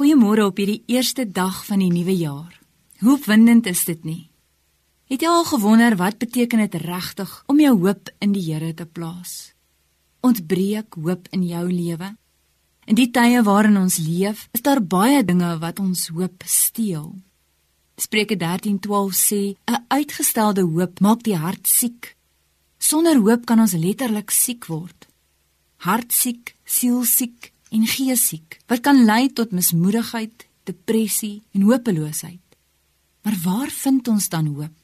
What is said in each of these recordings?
Goeiemôre op hierdie eerste dag van die nuwe jaar. Hoe opwindend is dit nie? Het jy al gewonder wat beteken dit regtig om jou hoop in die Here te plaas? Ontbreek hoop in jou lewe? In die tye waarin ons leef, is daar baie dinge wat ons hoop steel. Spreuke 13:12 sê: "’n Uitgestelde hoop maak die hart siek." Sonder hoop kan ons letterlik siek word. Hartsiek, sielsiek en geesiek wat kan lei tot mismoedigheid, depressie en hopeloosheid. Maar waar vind ons dan hoop?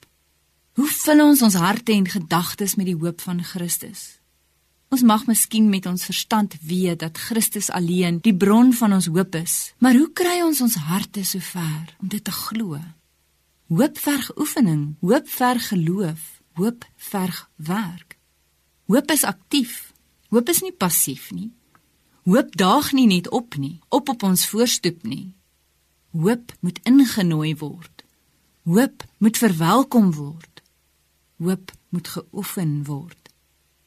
Hoe vul ons ons harte en gedagtes met die hoop van Christus? Ons mag miskien met ons verstand weet dat Christus alleen die bron van ons hoop is, maar hoe kry ons ons harte so ver om dit te glo? Hoop verg oefening, hoop verg geloof, hoop verg werk. Hoop is aktief. Hoop is nie passief nie. Hoop daag nie net op nie, op op ons voorstoep nie. Hoop moet ingenooi word. Hoop moet verwelkom word. Hoop moet geoefen word.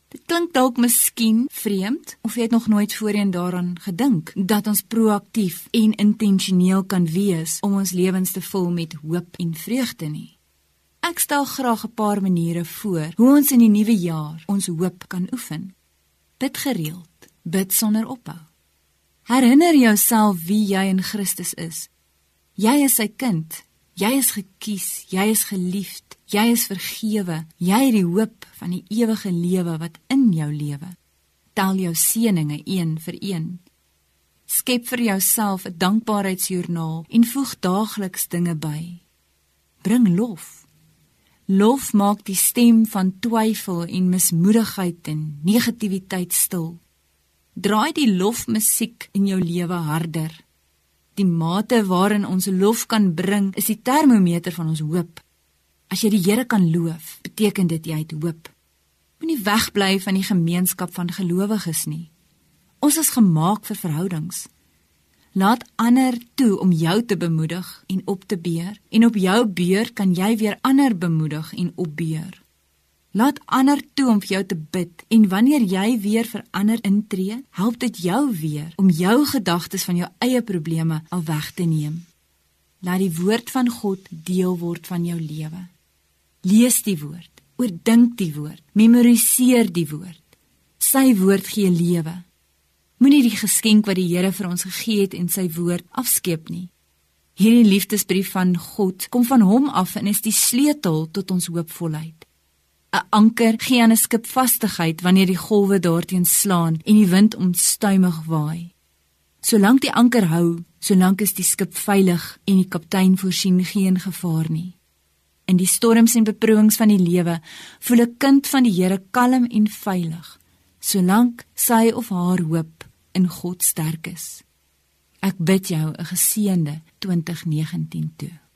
Dit klink dalk miskien vreemd of jy het nog nooit voorheen daaraan gedink dat ons proaktief en intentioneel kan wees om ons lewens te vul met hoop en vreugde nie. Ek stel graag 'n paar maniere voor hoe ons in die nuwe jaar ons hoop kan oefen. Bid gereeld bid sonder ophou. Herinner jouself wie jy in Christus is. Jy is sy kind. Jy is gekies, jy is geliefd, jy is vergewe. Jy het die hoop van die ewige lewe wat in jou lewe. Tel jou seëninge een vir een. Skep vir jouself 'n dankbaarheidsjoernaal en voeg daagliks dinge by. Bring lof. Lof maak die stem van twyfel en mismoedigheid en negativiteit stil draai die lofmusiek in jou lewe harder. Die mate waarin ons lof kan bring, is die termometer van ons hoop. As jy die Here kan loof, beteken dit jy het hoop. Moenie wegbly van die gemeenskap van gelowiges nie. Ons is gemaak vir verhoudings. Laat ander toe om jou te bemoedig en op te beer en op jou beurt kan jy weer ander bemoedig en opbeer. Laat ander toe om vir jou te bid en wanneer jy weer vir ander intree, help dit jou weer om jou gedagtes van jou eie probleme al weg te neem. Laat die woord van God deel word van jou lewe. Lees die woord, oordink die woord, memoriseer die woord. Sy woord gee lewe. Moenie die geskenk wat die Here vir ons gegee het en sy woord afskeep nie. Hierdie liefdesbrief van God kom van hom af en is die sleutel tot ons hoopvolheid. 'n anker gee aan 'n skip vastigheid wanneer die golwe daarteen slaan en die wind onstuimig waai. Solank die anker hou, solank is die skip veilig en die kaptein voorsien geen gevaar nie. In die storms en beproewings van die lewe voel 'n kind van die Here kalm en veilig, solank sy of haar hoop in God sterk is. Ek bid jou 'n geseënde 2019 toe.